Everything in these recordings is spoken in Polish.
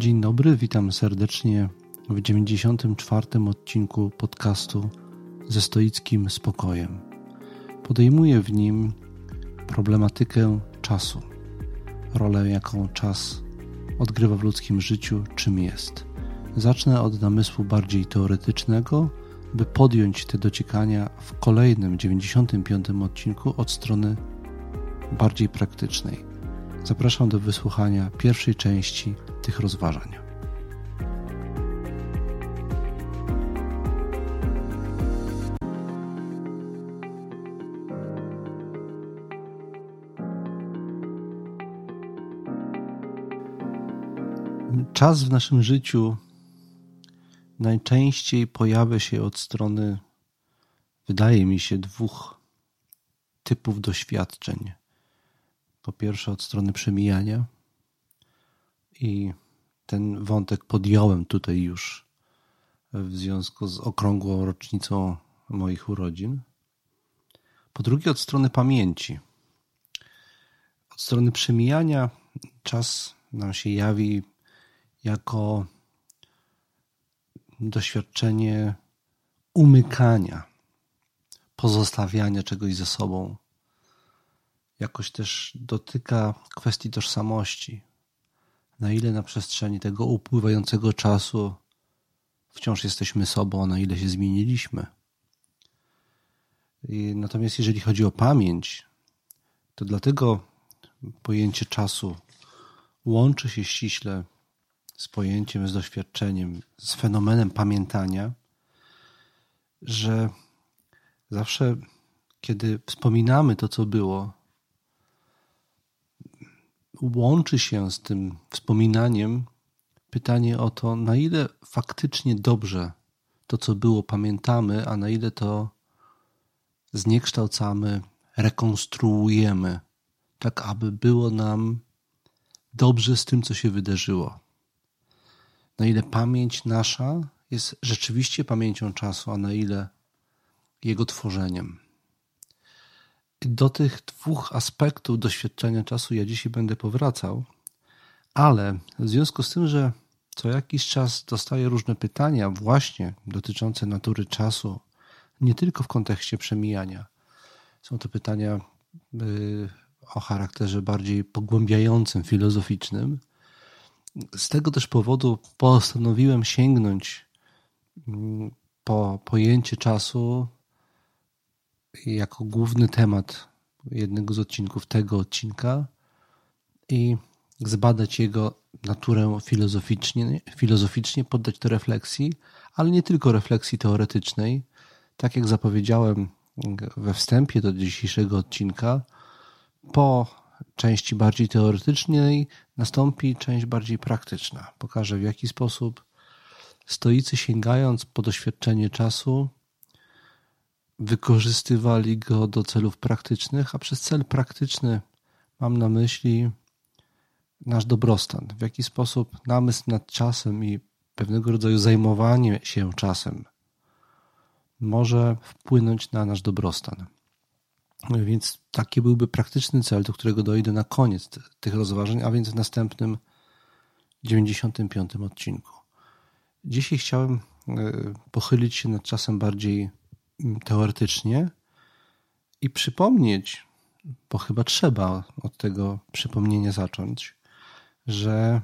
Dzień dobry, witam serdecznie w 94. odcinku podcastu ze stoickim spokojem. Podejmuję w nim problematykę czasu, rolę, jaką czas odgrywa w ludzkim życiu, czym jest. Zacznę od namysłu bardziej teoretycznego, by podjąć te dociekania w kolejnym 95. odcinku od strony bardziej praktycznej. Zapraszam do wysłuchania pierwszej części tych rozważań. Czas w naszym życiu najczęściej pojawia się od strony, wydaje mi się, dwóch typów doświadczeń. Po pierwsze, od strony przemijania, i ten wątek podjąłem tutaj już w związku z okrągłą rocznicą moich urodzin. Po drugie, od strony pamięci. Od strony przemijania czas nam się jawi jako doświadczenie umykania, pozostawiania czegoś ze sobą. Jakoś też dotyka kwestii tożsamości. Na ile na przestrzeni tego upływającego czasu wciąż jesteśmy sobą, na ile się zmieniliśmy. Natomiast jeżeli chodzi o pamięć, to dlatego pojęcie czasu łączy się ściśle z pojęciem, z doświadczeniem, z fenomenem pamiętania, że zawsze, kiedy wspominamy to, co było, łączy się z tym wspominaniem pytanie o to, na ile faktycznie dobrze to, co było, pamiętamy, a na ile to zniekształcamy, rekonstruujemy, tak aby było nam dobrze z tym, co się wydarzyło na ile pamięć nasza jest rzeczywiście pamięcią czasu, a na ile jego tworzeniem. Do tych dwóch aspektów doświadczenia czasu ja dzisiaj będę powracał, ale w związku z tym, że co jakiś czas dostaję różne pytania, właśnie dotyczące natury czasu, nie tylko w kontekście przemijania. Są to pytania y, o charakterze bardziej pogłębiającym, filozoficznym, z tego też powodu postanowiłem sięgnąć mm, po pojęcie czasu jako główny temat jednego z odcinków tego odcinka i zbadać jego naturę filozoficznie, filozoficznie poddać to refleksji, ale nie tylko refleksji teoretycznej. Tak jak zapowiedziałem we wstępie do dzisiejszego odcinka, po części bardziej teoretycznej nastąpi część bardziej praktyczna. Pokażę w jaki sposób stoicy sięgając po doświadczenie czasu wykorzystywali go do celów praktycznych, a przez cel praktyczny mam na myśli nasz dobrostan. W jaki sposób namysł nad czasem i pewnego rodzaju zajmowanie się czasem może wpłynąć na nasz dobrostan. Więc taki byłby praktyczny cel, do którego dojdę na koniec tych rozważań, a więc w następnym 95 odcinku. Dzisiaj chciałem e, pochylić się nad czasem bardziej teoretycznie i przypomnieć, bo chyba trzeba od tego przypomnienia zacząć, że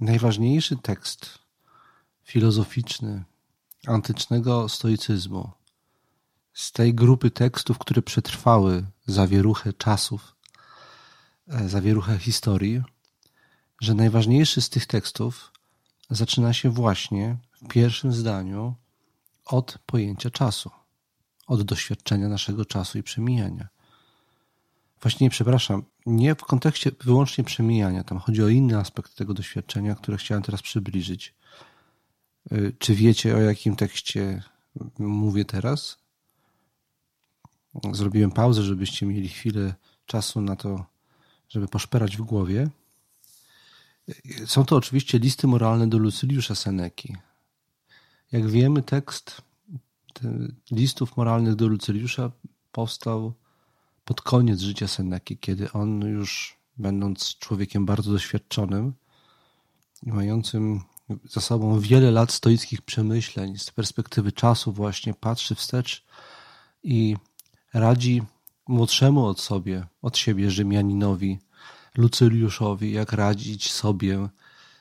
najważniejszy tekst filozoficzny antycznego stoicyzmu z tej grupy tekstów, które przetrwały zawieruchę czasów, e, zawieruchę historii, że najważniejszy z tych tekstów zaczyna się właśnie w pierwszym zdaniu od pojęcia czasu, od doświadczenia naszego czasu i przemijania. Właśnie, przepraszam, nie w kontekście wyłącznie przemijania, tam chodzi o inny aspekt tego doświadczenia, które chciałem teraz przybliżyć. E, czy wiecie, o jakim tekście mówię teraz? Zrobiłem pauzę, żebyście mieli chwilę czasu na to, żeby poszperać w głowie. Są to oczywiście listy moralne do Lucyliusza Seneki. Jak wiemy, tekst listów moralnych do Lucyliusza powstał pod koniec życia Seneki, kiedy on już, będąc człowiekiem bardzo doświadczonym, i mającym za sobą wiele lat stoickich przemyśleń, z perspektywy czasu właśnie patrzy wstecz i radzi młodszemu od sobie, od siebie Rzymianinowi, Lucyliuszowi, jak radzić sobie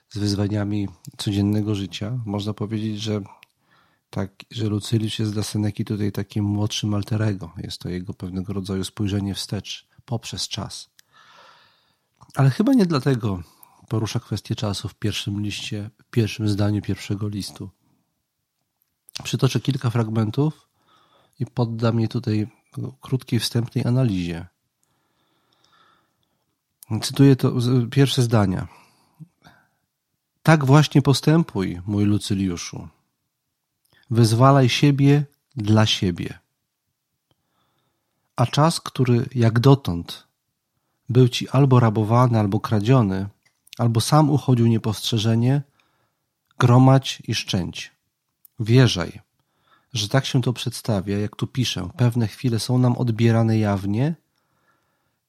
z wyzwaniami codziennego życia. Można powiedzieć, że tak, że Lucyliusz jest dla Seneki tutaj takim młodszym alterego. Jest to jego pewnego rodzaju spojrzenie wstecz poprzez czas. Ale chyba nie dlatego porusza kwestię czasu w pierwszym liście, w pierwszym zdaniu pierwszego listu. Przytoczę kilka fragmentów i poddam je tutaj krótkiej wstępnej analizie. Cytuję to pierwsze zdania. Tak właśnie postępuj, mój Lucyliuszu. Wyzwalaj siebie dla siebie. A czas, który jak dotąd był ci albo rabowany, albo kradziony, albo sam uchodził niepostrzeżenie, gromadź i szczęć. Wierzaj, że tak się to przedstawia, jak tu piszę. Pewne chwile są nam odbierane jawnie,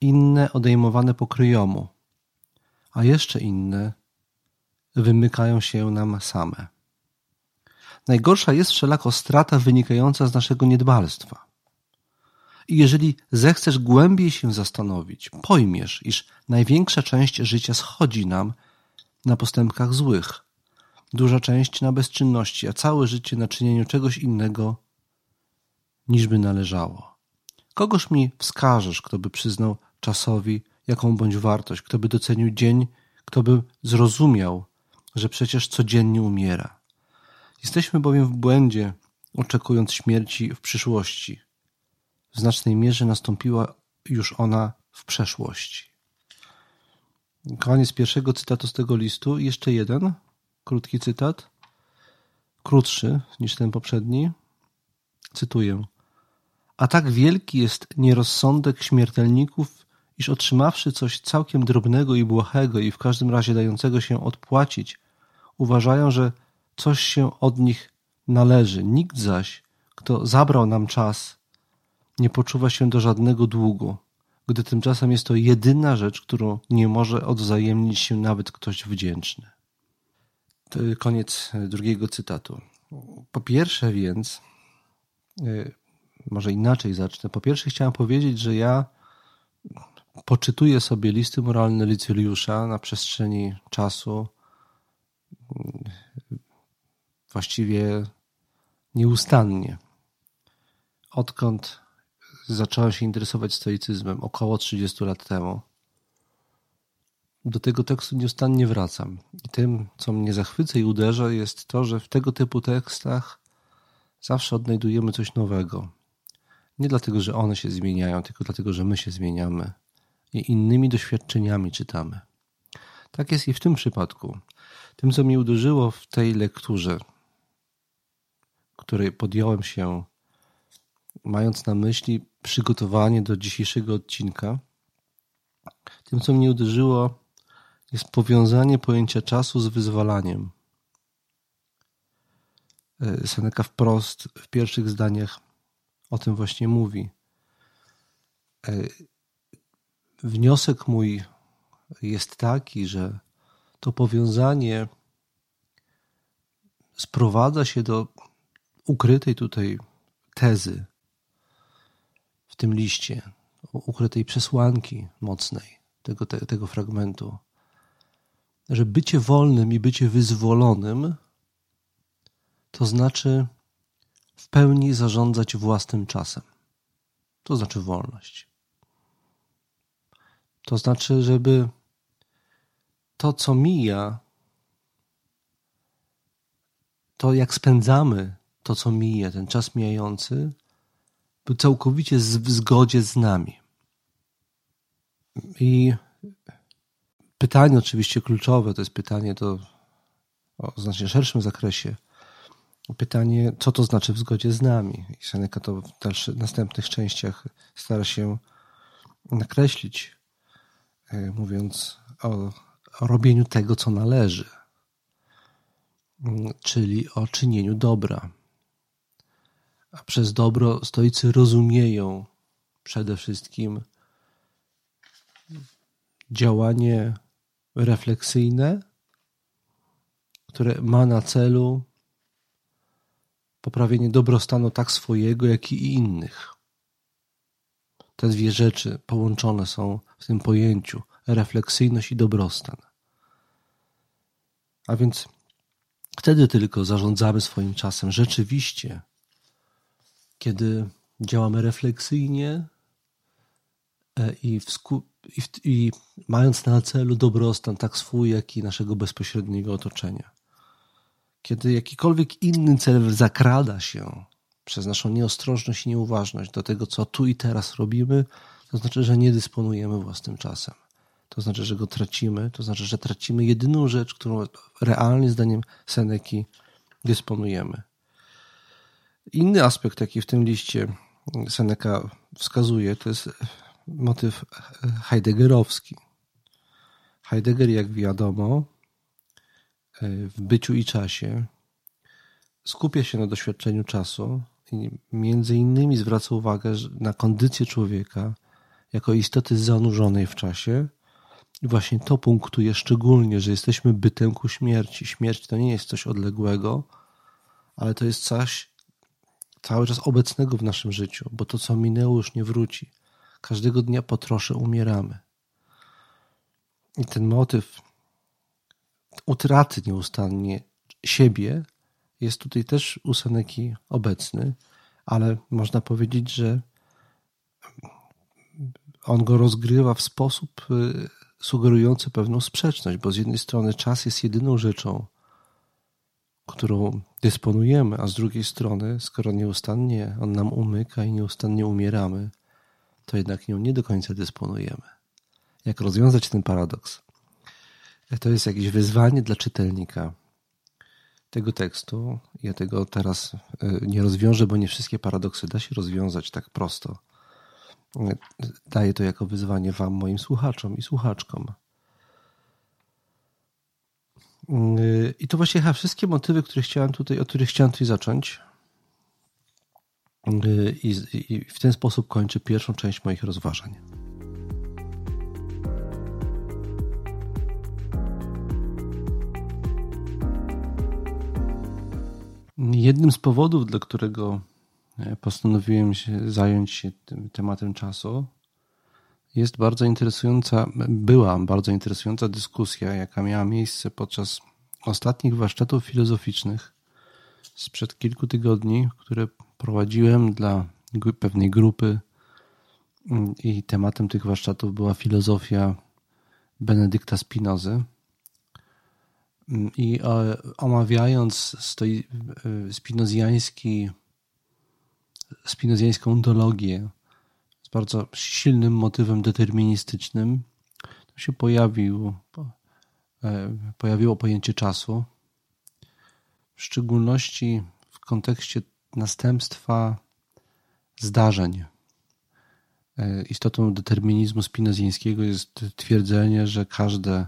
inne odejmowane pokryjomu, a jeszcze inne wymykają się nam same. Najgorsza jest wszelako strata wynikająca z naszego niedbalstwa. I jeżeli zechcesz głębiej się zastanowić, pojmiesz, iż największa część życia schodzi nam na postępkach złych, duża część na bezczynności, a całe życie na czynieniu czegoś innego, niż by należało. Kogoż mi wskażesz, kto by przyznał czasowi jaką bądź wartość, kto by docenił dzień, kto by zrozumiał, że przecież codziennie umiera. Jesteśmy bowiem w błędzie, oczekując śmierci w przyszłości. W znacznej mierze nastąpiła już ona w przeszłości. Koniec pierwszego cytatu z tego listu. Jeszcze jeden krótki cytat, krótszy niż ten poprzedni. Cytuję. A tak wielki jest nierozsądek śmiertelników, iż otrzymawszy coś całkiem drobnego i błahego i w każdym razie dającego się odpłacić, uważają, że coś się od nich należy. Nikt zaś, kto zabrał nam czas, nie poczuwa się do żadnego długu, gdy tymczasem jest to jedyna rzecz, którą nie może odwzajemnić się nawet ktoś wdzięczny. To koniec drugiego cytatu. Po pierwsze więc, e, może inaczej zacznę. Po pierwsze chciałem powiedzieć, że ja poczytuję sobie listy moralne Licyliusza na przestrzeni czasu właściwie nieustannie. Odkąd zacząłem się interesować stoicyzmem około 30 lat temu, do tego tekstu nieustannie wracam. I tym, co mnie zachwyca i uderza, jest to, że w tego typu tekstach zawsze odnajdujemy coś nowego. Nie dlatego, że one się zmieniają, tylko dlatego, że my się zmieniamy i innymi doświadczeniami czytamy. Tak jest i w tym przypadku. Tym, co mnie uderzyło w tej lekturze, której podjąłem się, mając na myśli przygotowanie do dzisiejszego odcinka, tym, co mnie uderzyło, jest powiązanie pojęcia czasu z wyzwalaniem. E, Seneca wprost w pierwszych zdaniach o tym właśnie mówi. E, wniosek mój jest taki, że to powiązanie sprowadza się do ukrytej tutaj tezy w tym liście, ukrytej przesłanki mocnej tego, te, tego fragmentu, że bycie wolnym i bycie wyzwolonym to znaczy w pełni zarządzać własnym czasem. To znaczy wolność. To znaczy, żeby to, co mija, to jak spędzamy to, co mija, ten czas mijający, był całkowicie w zgodzie z nami. I pytanie oczywiście kluczowe to jest pytanie to o znacznie szerszym zakresie. Pytanie, co to znaczy w zgodzie z nami? I Seneca to w dalszych, następnych częściach stara się nakreślić, e, mówiąc o, o robieniu tego, co należy, czyli o czynieniu dobra. A przez dobro stoicy rozumieją przede wszystkim działanie refleksyjne które ma na celu poprawienie dobrostanu tak swojego, jak i innych. Te dwie rzeczy połączone są w tym pojęciu refleksyjność i dobrostan. A więc wtedy tylko zarządzamy swoim czasem rzeczywiście, kiedy działamy refleksyjnie e, i, i, i mając na celu dobrostan tak swój, jak i naszego bezpośredniego otoczenia. Kiedy jakikolwiek inny cel zakrada się przez naszą nieostrożność i nieuważność do tego, co tu i teraz robimy, to znaczy, że nie dysponujemy własnym czasem. To znaczy, że go tracimy, to znaczy, że tracimy jedyną rzecz, którą realnie zdaniem Seneki dysponujemy. Inny aspekt, jaki w tym liście Seneca wskazuje, to jest motyw heideggerowski. Heidegger, jak wiadomo, w byciu i czasie skupia się na doświadczeniu czasu i między innymi zwraca uwagę na kondycję człowieka jako istoty zanurzonej w czasie. I właśnie to punktuje szczególnie, że jesteśmy bytem ku śmierci. Śmierć to nie jest coś odległego, ale to jest coś cały czas obecnego w naszym życiu, bo to, co minęło, już nie wróci. Każdego dnia po trosze umieramy. I ten motyw utraty nieustannie siebie jest tutaj też u Seneki obecny, ale można powiedzieć, że on go rozgrywa w sposób y, sugerujący pewną sprzeczność, bo z jednej strony czas jest jedyną rzeczą, którą dysponujemy, a z drugiej strony, skoro nieustannie on nam umyka i nieustannie umieramy, to jednak nią nie do końca dysponujemy. Jak rozwiązać ten paradoks? To jest jakieś wyzwanie dla czytelnika tego tekstu. Ja tego teraz y, nie rozwiążę, bo nie wszystkie paradoksy da się rozwiązać tak prosto. Daję to jako wyzwanie Wam, moim słuchaczom i słuchaczkom. Y, I to właśnie wszystkie motywy, które chciałem tutaj, od których chciałem tutaj zacząć. Y, I, I w ten sposób kończę pierwszą część moich rozważań. Jednym z powodów, dla którego e, postanowiłem się zająć się tym tematem czasu, jest bardzo interesująca, była bardzo interesująca dyskusja, jaka miała miejsce podczas ostatnich warsztatów filozoficznych sprzed kilku tygodni, które prowadziłem dla pewnej grupy i tematem tych warsztatów była filozofia Benedykta Spinozy. I e, omawiając e, spinozjański, spinozjańską ontologię bardzo silnym motywem deterministycznym, to się pojawił, e, pojawiło pojęcie czasu, w szczególności w kontekście następstwa zdarzeń. Istotą determinizmu spinozjańskiego jest twierdzenie, że każde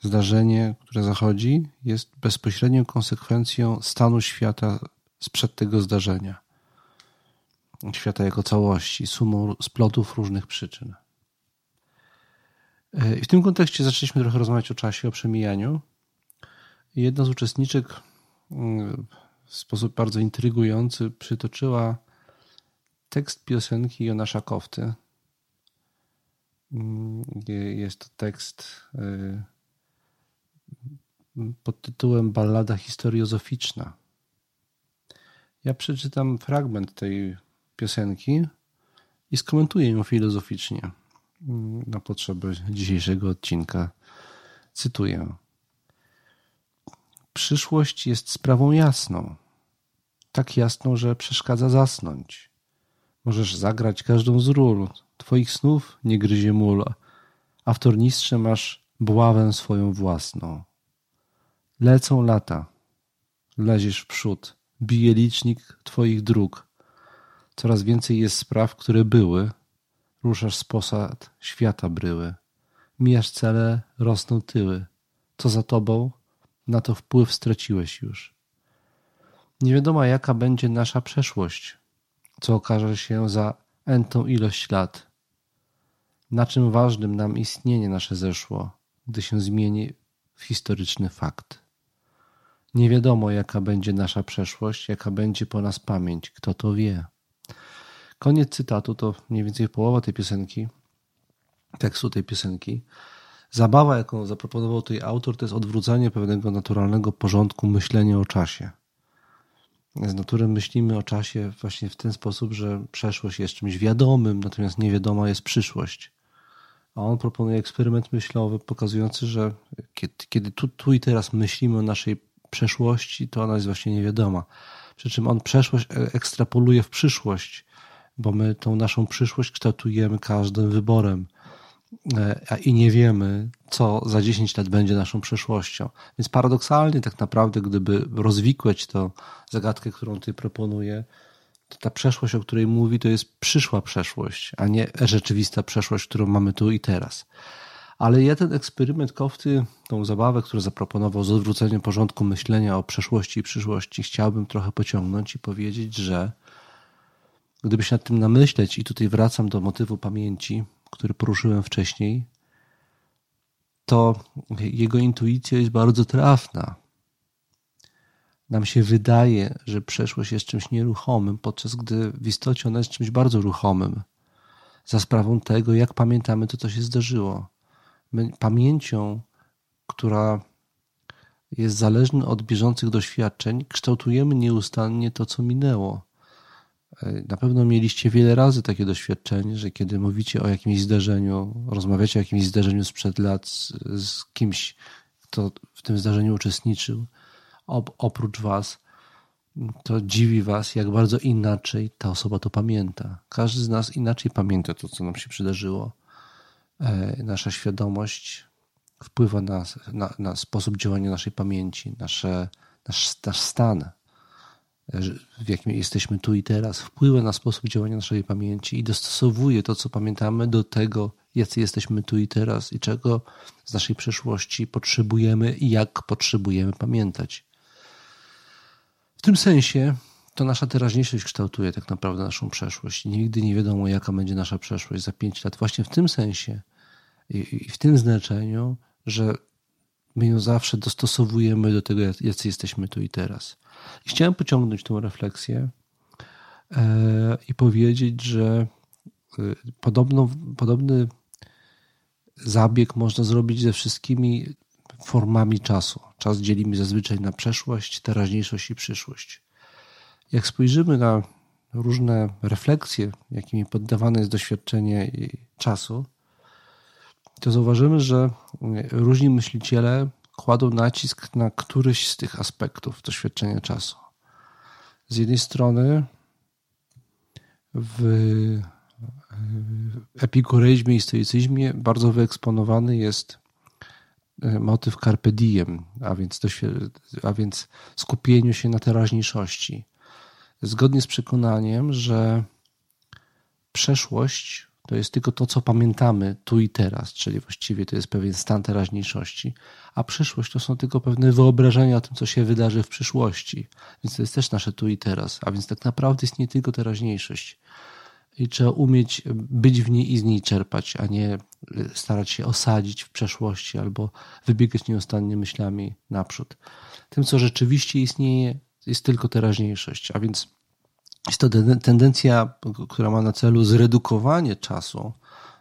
Zdarzenie, które zachodzi, jest bezpośrednią konsekwencją stanu świata sprzed tego zdarzenia. Świata jako całości, sumą splotów różnych przyczyn. I w tym kontekście zaczęliśmy trochę rozmawiać o czasie, o przemijaniu. Jedna z uczestniczek mm, w sposób bardzo intrygujący przytoczyła tekst piosenki Jonasza Kofty. Mm, jest to tekst y, pod tytułem Ballada historiozoficzna. Ja przeczytam fragment tej piosenki i skomentuję ją filozoficznie na potrzeby dzisiejszego odcinka. Cytuję. Przyszłość jest sprawą jasną. Tak jasną, że przeszkadza zasnąć. Możesz zagrać każdą z ról. Twoich snów nie gryzie mól, a w tornistrze masz buławę swoją własną. Lecą lata, leziesz w przód, bije licznik twoich dróg. Coraz więcej jest spraw, które były. Ruszasz z posad, świata bryły. Mijasz cele, rosną tyły. Co za tobą, na to wpływ straciłeś już. Nie wiadomo, jaka będzie nasza przeszłość, co okaże się za entą ilość lat. Na czym ważnym nam istnienie nasze zeszło, gdy się zmieni w historyczny fakt. Nie wiadomo, jaka będzie nasza przeszłość, jaka będzie po nas pamięć. Kto to wie? Koniec cytatu to mniej więcej połowa tej piosenki, tekstu tej piosenki. Zabawa, jaką zaproponował tutaj autor, to jest odwrócenie pewnego naturalnego porządku myślenia o czasie. Z natury myślimy o czasie właśnie w ten sposób, że przeszłość jest czymś wiadomym, natomiast niewiadoma jest przyszłość. A on proponuje eksperyment myślowy pokazujący, że kiedy, kiedy tu, tu i teraz myślimy o naszej przeszłości, to ona jest właśnie niewiadoma. Przy czym on przeszłość e, ekstrapoluje w przyszłość, bo my tą naszą przyszłość kształtujemy każdym wyborem e, i nie wiemy, co za 10 lat będzie naszą przeszłością. Więc paradoksalnie tak naprawdę, gdyby rozwikłać tę zagadkę, którą ty proponuję, to ta przeszłość, o której mówi, to jest przyszła przeszłość, a nie rzeczywista przeszłość, którą mamy tu i teraz. Ale ja ten eksperyment Kofty, tą zabawę, którą zaproponował z odwróceniem porządku myślenia o przeszłości i przyszłości, chciałbym trochę pociągnąć i powiedzieć, że gdyby się nad tym namyśleć, i tutaj wracam do motywu pamięci, który poruszyłem wcześniej, to jego intuicja jest bardzo trafna. Nam się wydaje, że przeszłość jest czymś nieruchomym, podczas gdy w istocie ona jest czymś bardzo ruchomym, za sprawą tego, jak pamiętamy to, co się zdarzyło. My pamięcią, która jest zależna od bieżących doświadczeń, kształtujemy nieustannie to, co minęło. Na pewno mieliście wiele razy takie doświadczenie, że kiedy mówicie o jakimś zdarzeniu, rozmawiacie o jakimś zdarzeniu sprzed lat z, z kimś, kto w tym zdarzeniu uczestniczył, op, oprócz was, to dziwi was, jak bardzo inaczej ta osoba to pamięta. Każdy z nas inaczej pamięta to, co nam się przydarzyło. E, nasza świadomość wpływa na, na, na sposób działania naszej pamięci, nasze, nasz, nasz stan w jakim jesteśmy tu i teraz, wpływa na sposób działania naszej pamięci i dostosowuje to, co pamiętamy, do tego, jacy jesteśmy tu i teraz i czego z naszej przeszłości potrzebujemy i jak potrzebujemy pamiętać. W tym sensie to nasza teraźniejszość kształtuje tak naprawdę naszą przeszłość. Nigdy nie wiadomo, jaka będzie nasza przeszłość za pięć lat. Właśnie w tym sensie i w tym znaczeniu, że my ją zawsze dostosowujemy do tego, jacy jesteśmy tu i teraz. I chciałem pociągnąć tę refleksję e, i powiedzieć, że e, podobno, podobny zabieg można zrobić ze wszystkimi formami czasu. Czas dzielimy zazwyczaj na przeszłość, teraźniejszość i przyszłość. Jak spojrzymy na różne refleksje, jakimi poddawane jest doświadczenie czasu, to zauważymy, że różni myśliciele kładą nacisk na któryś z tych aspektów doświadczenia czasu. Z jednej strony w epikureizmie i stoicyzmie bardzo wyeksponowany jest e, motyw carpe diem, a więc, a więc skupieniu się na teraźniejszości. Zgodnie z przekonaniem, że przeszłość to jest tylko to, co pamiętamy tu i teraz, czyli właściwie to jest pewien stan teraźniejszości, a przyszłość to są tylko pewne wyobrażenia o tym, co się wydarzy w przyszłości. Więc to jest też nasze tu i teraz, a więc tak naprawdę jest nie tylko teraźniejszość. I trzeba umieć być w niej i z niej czerpać, a nie starać się osadzić w przeszłości albo wybiegać nieustannie myślami naprzód. Tym, co rzeczywiście istnieje, jest tylko teraźniejszość, a więc jest to tendencja, która ma na celu zredukowanie czasu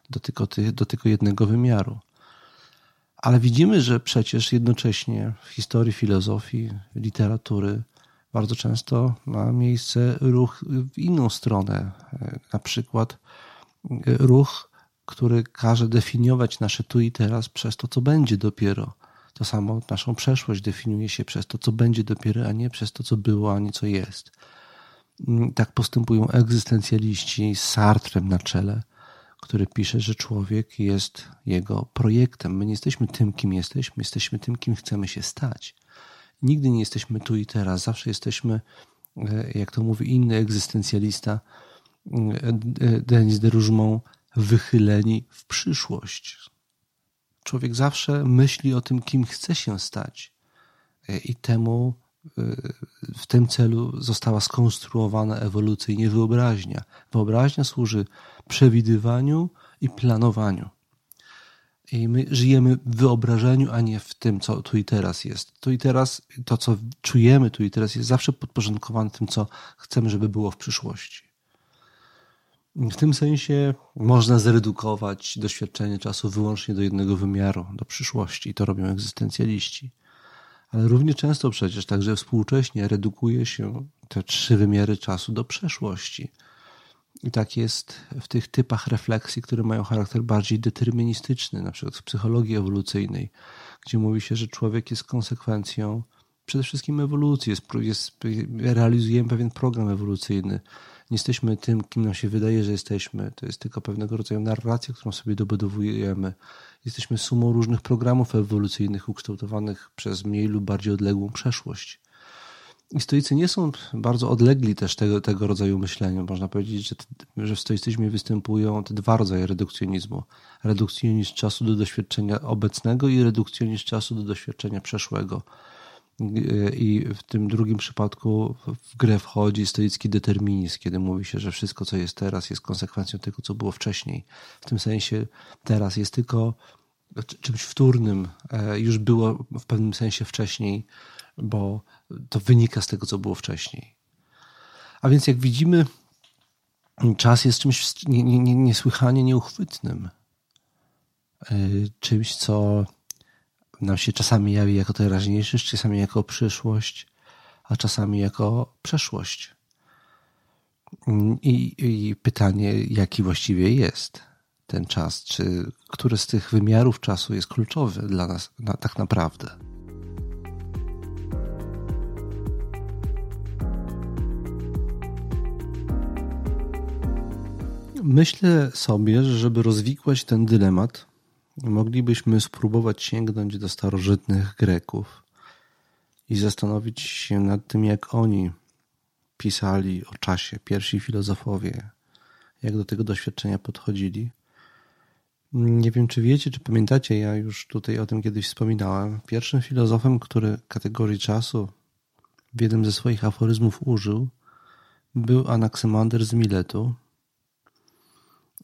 do tylko, do tylko jednego wymiaru. Ale widzimy, że przecież jednocześnie w historii filozofii, literatury bardzo często ma miejsce ruch w inną stronę. Na przykład ruch, który każe definiować nasze tu i teraz przez to, co będzie dopiero. To samo naszą przeszłość definiuje się przez to, co będzie dopiero, a nie przez to, co było, a nie co jest. Mm, tak postępują egzystencjaliści z Sartrem na czele, który pisze, że człowiek jest jego projektem. My nie jesteśmy tym, kim jesteśmy, jesteśmy tym, kim chcemy się stać. Nigdy nie jesteśmy tu i teraz, zawsze jesteśmy, e, jak to mówi inny egzystencjalista, e, Denis de Rougemont, wychyleni w przyszłość. Człowiek zawsze myśli o tym, kim chce się stać e, i temu w tym celu została skonstruowana ewolucyjnie wyobraźnia. Wyobraźnia służy przewidywaniu i planowaniu. I my żyjemy w wyobrażeniu, a nie w tym, co tu i teraz jest. Tu i teraz, to co czujemy tu i teraz jest zawsze podporządkowane tym, co chcemy, żeby było w przyszłości. W tym sensie można zredukować doświadczenie czasu wyłącznie do jednego wymiaru, do przyszłości. I to robią egzystencjaliści. Ale równie często przecież także współcześnie redukuje się te trzy wymiary czasu do przeszłości. I tak jest w tych typach refleksji, które mają charakter bardziej deterministyczny, na przykład w psychologii ewolucyjnej, gdzie mówi się, że człowiek jest konsekwencją przede wszystkim ewolucji, jest, jest, realizujemy pewien program ewolucyjny. Nie jesteśmy tym, kim nam się wydaje, że jesteśmy. To jest tylko pewnego rodzaju narracja, którą sobie dobudowujemy. Jesteśmy sumą różnych programów ewolucyjnych ukształtowanych przez mniej lub bardziej odległą przeszłość. I stoicy nie są bardzo odlegli też tego, tego rodzaju myślenia. Można powiedzieć, że, że w stoicyzmie występują te dwa rodzaje redukcjonizmu. Redukcjonizm czasu do doświadczenia obecnego i redukcjonizm czasu do doświadczenia przeszłego. I w tym drugim przypadku w grę wchodzi stoicki determinizm, kiedy mówi się, że wszystko, co jest teraz, jest konsekwencją tego, co było wcześniej. W tym sensie teraz jest tylko czymś wtórnym, e, już było w pewnym sensie wcześniej, bo to wynika z tego, co było wcześniej. A więc, jak widzimy, czas jest czymś niesłychanie nieuchwytnym. E, czymś, co nam się czasami jawi jako teraźniejszość, czasami jako przyszłość, a czasami jako przeszłość. I, I, pytanie, jaki właściwie jest ten czas, czy który z tych wymiarów czasu jest kluczowy dla nas na, tak naprawdę. Myślę sobie, że żeby rozwikłać ten dylemat, moglibyśmy spróbować sięgnąć do starożytnych Greków i zastanowić się nad tym, jak oni pisali o czasie, pierwsi filozofowie, jak do tego doświadczenia podchodzili. Nie wiem, czy wiecie, czy pamiętacie, ja już tutaj o tym kiedyś wspominałem. Pierwszym filozofem, który kategorii czasu w jednym ze swoich aforyzmów użył, był Anaksymander z Miletu,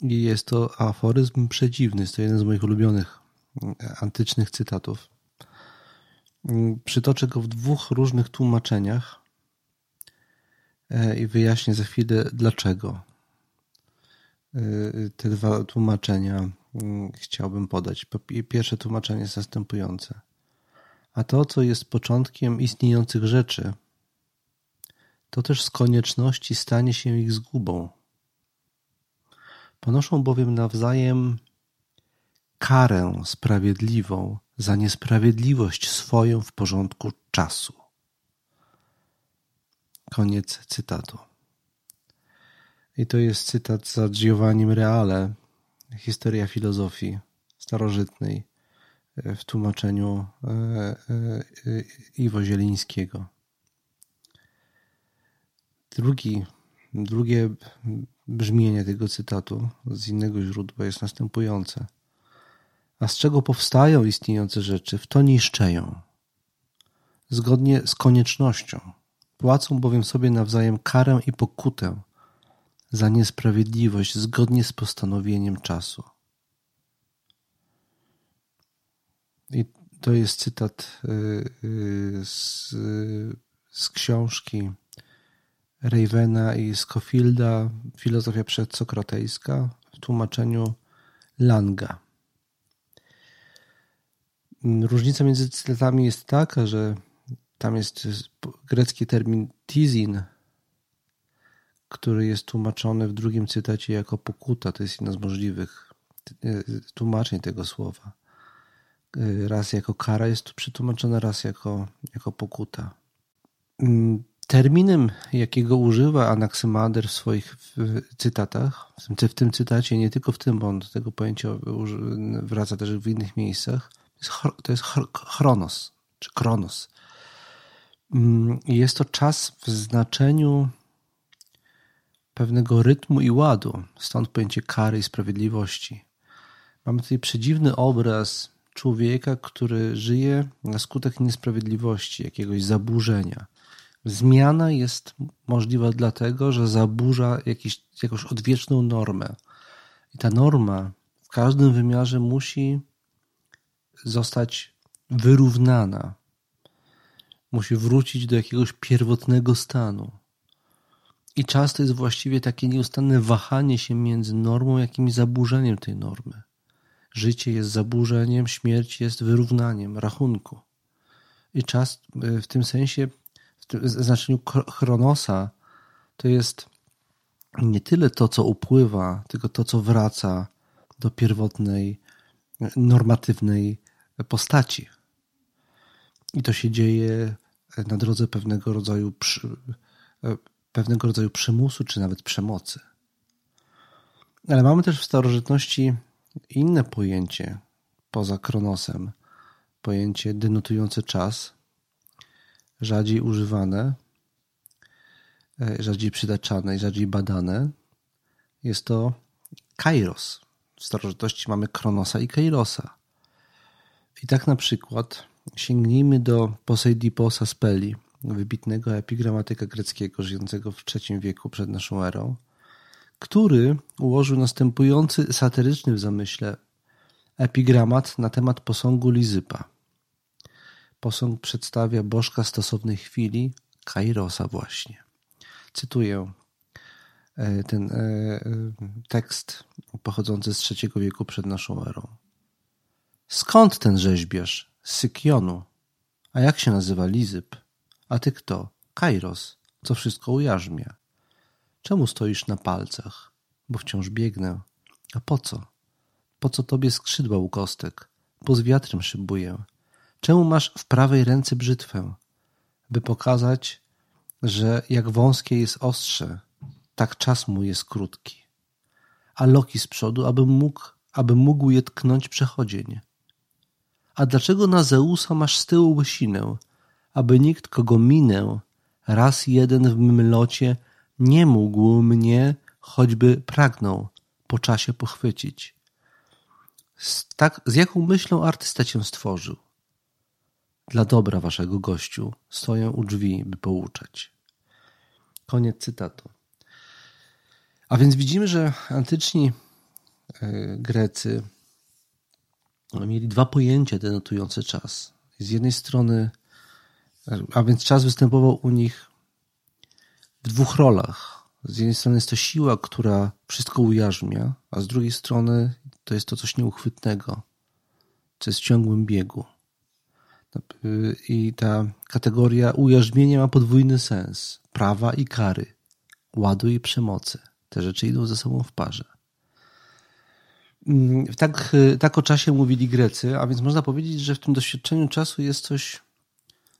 i jest to aforyzm przedziwny. Jest to jeden z moich ulubionych mm, antycznych cytatów. Mm, przytoczę go w dwóch różnych tłumaczeniach e, i wyjaśnię za chwilę dlaczego. E, te dwa tłumaczenia mm, chciałbym podać. Pierwsze tłumaczenie jest następujące. A to, co jest początkiem istniejących rzeczy, to też z konieczności stanie się ich zgubą. Ponoszą bowiem nawzajem karę sprawiedliwą za niesprawiedliwość swoją w porządku czasu. Koniec cytatu. I to jest cytat za Giovannim Reale, Historia filozofii starożytnej w tłumaczeniu e, e, Iwo Zielińskiego. Drugi, drugie Brzmienie tego cytatu z innego źródła jest następujące. A z czego powstają istniejące rzeczy, w to niszczeją. Zgodnie z koniecznością. Płacą bowiem sobie nawzajem karę i pokutę za niesprawiedliwość zgodnie z postanowieniem czasu. I to jest cytat y, y, z, z książki Ravena i Scofielda Filozofia przedsokratejska w tłumaczeniu Langa. Różnica między cytatami jest taka, że tam jest grecki termin tizin, który jest tłumaczony w drugim cytacie jako pokuta. To jest jedno z możliwych tłumaczeń tego słowa. Raz jako kara jest tu przetłumaczone, raz jako, jako pokuta. Terminem, jakiego używa Anaksymander w swoich cytatach, w tym, w tym cytacie, nie tylko w tym, bo on do tego pojęcia wraca też w innych miejscach, to jest chronos, czy kronos. Mm, jest to czas w znaczeniu pewnego rytmu i ładu, stąd pojęcie kary i sprawiedliwości. Mamy tutaj przedziwny obraz człowieka, który żyje na skutek niesprawiedliwości, jakiegoś zaburzenia Zmiana jest możliwa dlatego, że zaburza jakiś, jakąś odwieczną normę. I ta norma w każdym wymiarze musi zostać wyrównana. Musi wrócić do jakiegoś pierwotnego stanu. I czas to jest właściwie takie nieustanne wahanie się między normą, jakim zaburzeniem tej normy. Życie jest zaburzeniem, śmierć jest wyrównaniem rachunku. I czas e, w tym sensie, znaczeniu chronosa, to jest nie tyle to, co upływa, tylko to, co wraca do pierwotnej, normatywnej postaci. I to się dzieje na drodze pewnego rodzaju, przy, pewnego rodzaju przymusu, czy nawet przemocy. Ale mamy też w starożytności inne pojęcie poza kronosem, pojęcie denotujące czas, rzadziej używane, e, rzadziej przytaczane i rzadziej badane. Jest to kairos. W starożytności mamy kronosa i kairosa. I tak na przykład sięgnijmy do Poseidiposa Speli, wybitnego epigramatyka greckiego żyjącego w III wieku przed naszą erą, który ułożył następujący satyryczny w zamyśle epigramat na temat posągu Lizypa. Posąg przedstawia bożka stosownej chwili, Kairosa właśnie. Cytuję e, ten e, e, tekst pochodzący z III wieku przed naszą erą. Skąd ten rzeźbiarz? Z Sykionu. A jak się nazywa Lizyp? A ty kto? Kairos, co wszystko ujarzmia. Czemu stoisz na palcach? Bo wciąż biegnę. A po co? Po co tobie skrzydła u kostek? Bo z wiatrem szybuję. Czemu masz w prawej ręce brzytwę? By pokazać, że jak wąskie jest ostrze, tak czas mu jest krótki. A loki z przodu, aby mógł, aby mógł je tknąć przechodzień. A dlaczego na Zeusa masz z tyłu łysinę, aby nikt, kogo minę, raz jeden w mym locie nie mógł mnie, choćby pragnął, po czasie pochwycić. Z, tak, z jaką myślą artysta cię stworzył? Dla dobra waszego gościu stoję u drzwi, by pouczać. Koniec cytatu. A więc widzimy, że antyczni e, Grecy mieli dwa pojęcia denotujące czas. Z jednej strony, a więc czas występował u nich w dwóch rolach. Z jednej strony jest to siła, która wszystko ujarzmia, a z drugiej strony to jest to coś nieuchwytnego, co jest w ciągłym biegu. I ta kategoria ujarzmienia ma podwójny sens. Prawa i kary, ładu i przemocy. Te rzeczy idą ze sobą w parze. Mm, tak, tak o czasie mówili Grecy, a więc można powiedzieć, że w tym doświadczeniu czasu jest coś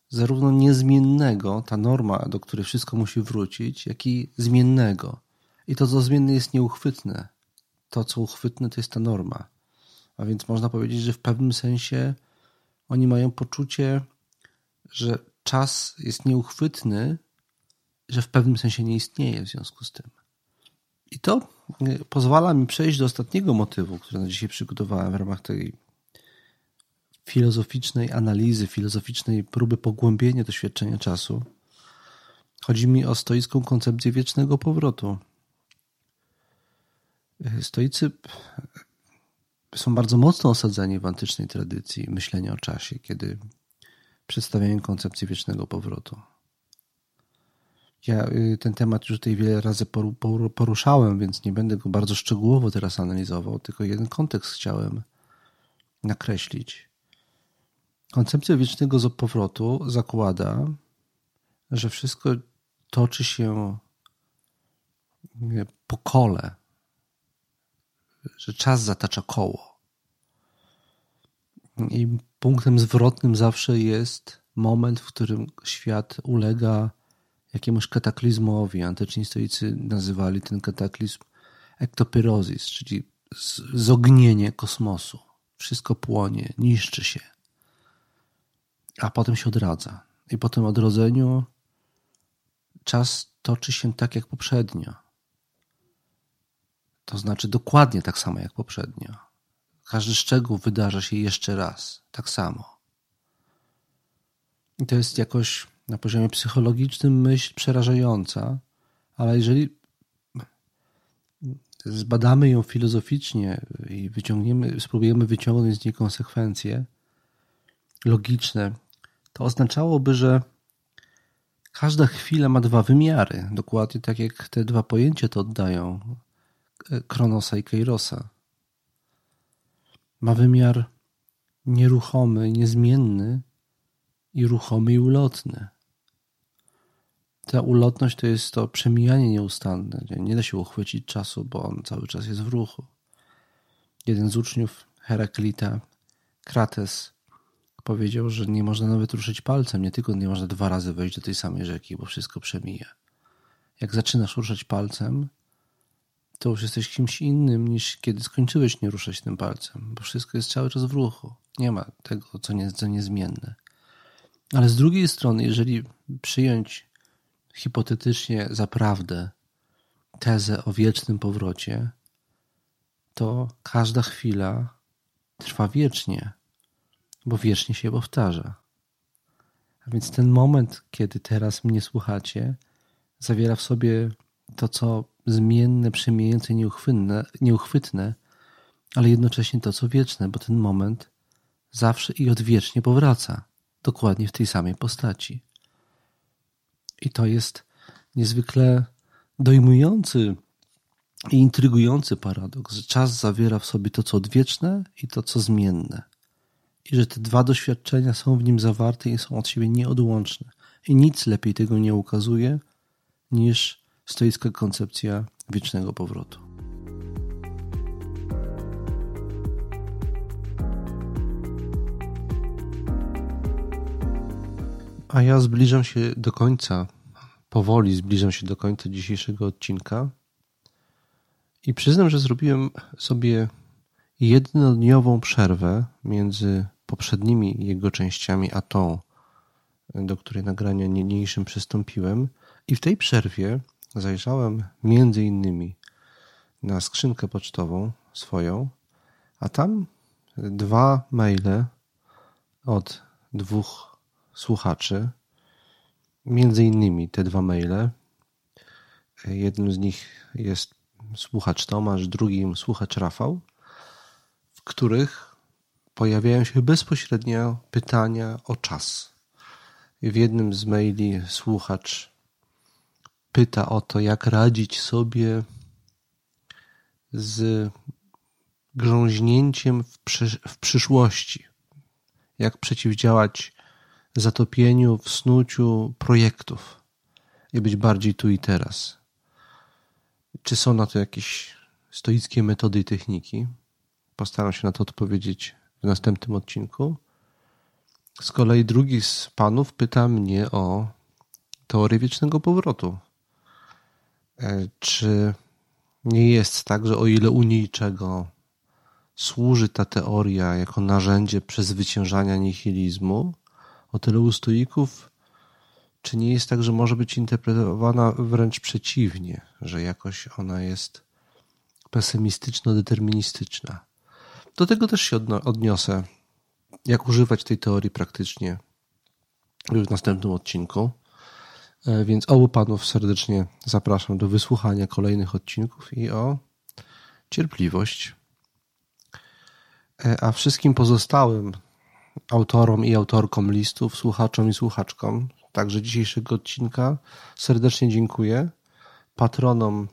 zarówno niezmiennego, ta norma, do której wszystko musi wrócić, jak i zmiennego. I to, co zmienne, jest nieuchwytne. To, co uchwytne, to jest ta norma. A więc można powiedzieć, że w pewnym sensie oni mają poczucie, że czas jest nieuchwytny, że w pewnym sensie nie istnieje w związku z tym. I to y, pozwala mi przejść do ostatniego motywu, który na dzisiaj przygotowałem w ramach tej filozoficznej analizy, filozoficznej próby pogłębienia doświadczenia czasu. Chodzi mi o stoicką koncepcję wiecznego powrotu. Stoicy są bardzo mocno osadzeni w antycznej tradycji myślenia o czasie, kiedy przedstawiają koncepcję wiecznego powrotu. Ja y, ten temat już tutaj wiele razy poruszałem, więc nie będę go bardzo szczegółowo teraz analizował, tylko jeden kontekst chciałem nakreślić. Koncepcja wiecznego powrotu zakłada, że wszystko toczy się po kole, że czas zatacza koło. I punktem zwrotnym zawsze jest moment, w którym świat ulega jakiemuś kataklizmowi. Antyczni stoicy nazywali ten kataklizm ektopyrozis, czyli zognienie kosmosu. Wszystko płonie, niszczy się a potem się odradza. I po tym odrodzeniu czas toczy się tak jak poprzednio. To znaczy dokładnie tak samo jak poprzednio. Każdy szczegół wydarza się jeszcze raz, tak samo. I to jest jakoś na poziomie psychologicznym myśl przerażająca, ale jeżeli zbadamy ją filozoficznie i wyciągniemy, spróbujemy wyciągnąć z niej konsekwencje, logiczne, to oznaczałoby, że każda chwila ma dwa wymiary, dokładnie tak jak te dwa pojęcia to oddają Kronosa i Kairosa. Ma wymiar nieruchomy, niezmienny i ruchomy i ulotny. Ta ulotność to jest to przemijanie nieustanne. Nie da się uchwycić czasu, bo on cały czas jest w ruchu. Jeden z uczniów Heraklita, Krates, powiedział, że nie można nawet ruszyć palcem, nie tylko nie można dwa razy wejść do tej samej rzeki, bo wszystko przemija. Jak zaczynasz ruszać palcem, to już jesteś kimś innym niż kiedy skończyłeś nie ruszać tym palcem, bo wszystko jest cały czas w ruchu. Nie ma tego, co, nie, co niezmienne. Ale z drugiej strony, jeżeli przyjąć hipotetycznie za prawdę tezę o wiecznym powrocie, to każda chwila trwa wiecznie, bo wiecznie się powtarza. A więc ten moment, kiedy teraz mnie słuchacie, zawiera w sobie to, co zmienne, przemijające, nieuchwytne, nieuchwytne, ale jednocześnie to, co wieczne, bo ten moment zawsze i odwiecznie powraca, dokładnie w tej samej postaci. I to jest niezwykle dojmujący i intrygujący paradoks, że czas zawiera w sobie to, co odwieczne i to, co zmienne. I że te dwa doświadczenia są w nim zawarte i są od siebie nieodłączne. I nic lepiej tego nie ukazuje niż stoicka koncepcja wiecznego powrotu. A ja zbliżam się do końca, powoli zbliżam się do końca dzisiejszego odcinka i przyznam, że zrobiłem sobie jednodniową przerwę między poprzednimi jego częściami a tą, do której nagrania niniejszym przystąpiłem. I w tej przerwie zajrzałem między innymi na skrzynkę pocztową swoją, a tam dwa maile od dwóch słuchaczy. Między innymi te dwa maile. Jednym z nich jest słuchacz Tomasz, drugim słuchacz Rafał, w których pojawiają się bezpośrednio pytania o czas. W jednym z maili słuchacz pyta o to, jak radzić sobie z grząźnięciem w, przysz w przyszłości, jak przeciwdziałać zatopieniu w snuciu projektów i być bardziej tu i teraz. Czy są na to jakieś stoickie metody i techniki? Postaram się na to odpowiedzieć w następnym odcinku. Z kolei drugi z panów pyta mnie o teorię wiecznego powrotu. E, czy nie jest tak, że o ile u niczego służy ta teoria jako narzędzie przezwyciężania nihilizmu, o tyle u stoików, czy nie jest tak, że może być interpretowana wręcz przeciwnie, że jakoś ona jest pesymistyczno-deterministyczna? Do tego też się odniosę, jak używać tej teorii praktycznie już w następnym odcinku. E, więc obu panów serdecznie zapraszam do wysłuchania kolejnych odcinków i o cierpliwość. E, a wszystkim pozostałym autorom i autorkom listów, słuchaczom i słuchaczkom, także dzisiejszego odcinka, serdecznie dziękuję. Patronom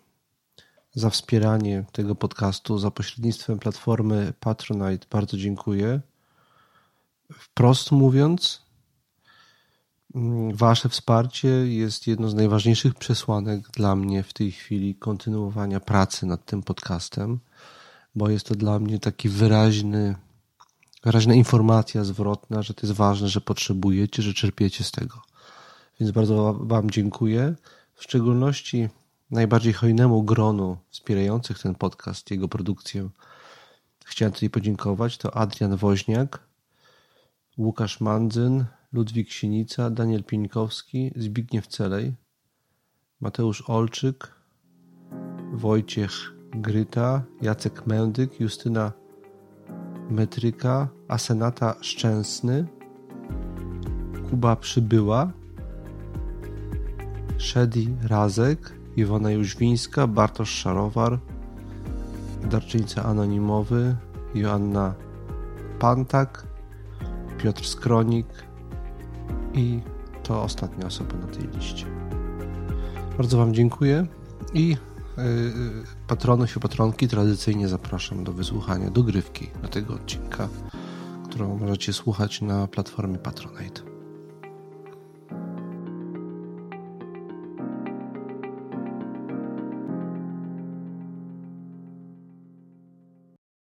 za wspieranie tego podcastu za pośrednictwem platformy Patronite bardzo dziękuję. Wprost mówiąc, wasze wsparcie jest jedną z najważniejszych przesłanek dla mnie w tej chwili kontynuowania pracy nad tym podcastem, bo jest to dla mnie taki wyraźny, wyraźna informacja zwrotna, że to jest ważne, że potrzebujecie, że czerpiecie z tego. Więc bardzo Wam dziękuję. W szczególności najbardziej hojnemu gronu wspierających ten podcast, jego produkcję, chciałem tutaj podziękować. To Adrian Woźniak, Łukasz Mandzyn, Ludwik Sienica, Daniel Pieńkowski, Zbigniew Celej, Mateusz Olczyk, Wojciech Gryta, Jacek Mędyk, Justyna Metryka, Asenata Szczęsny, Kuba Przybyła, Szedi Razek, Iwona Jóźwińska, Bartosz Szarowar, Darczyńca Anonimowy, Joanna Pantak, Piotr Skronik i to ostatnia osoba na tej liście. Bardzo Wam dziękuję i patronów i patronki tradycyjnie zapraszam do wysłuchania dogrywki do tego odcinka, którą możecie słuchać na platformie Patronite.